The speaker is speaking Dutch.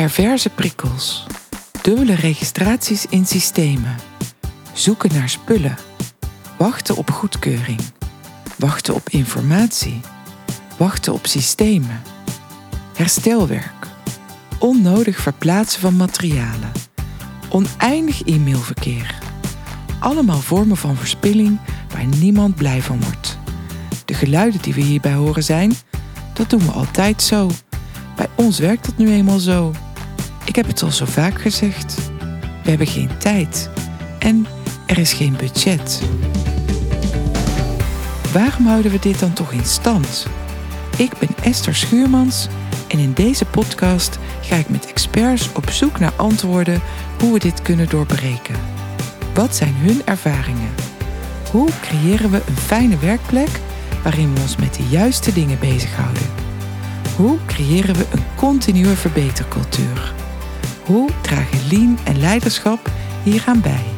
Perverse prikkels. Dubbele registraties in systemen. Zoeken naar spullen. Wachten op goedkeuring. Wachten op informatie. Wachten op systemen. Herstelwerk. Onnodig verplaatsen van materialen. Oneindig e-mailverkeer. Allemaal vormen van verspilling waar niemand blij van wordt. De geluiden die we hierbij horen zijn, dat doen we altijd zo. Bij ons werkt dat nu eenmaal zo. Ik heb het al zo vaak gezegd. We hebben geen tijd. En er is geen budget. Waarom houden we dit dan toch in stand? Ik ben Esther Schuurmans en in deze podcast ga ik met experts op zoek naar antwoorden hoe we dit kunnen doorbreken. Wat zijn hun ervaringen? Hoe creëren we een fijne werkplek waarin we ons met de juiste dingen bezighouden? Hoe creëren we een continue verbetercultuur? Hoe dragen lean en leiderschap hieraan bij?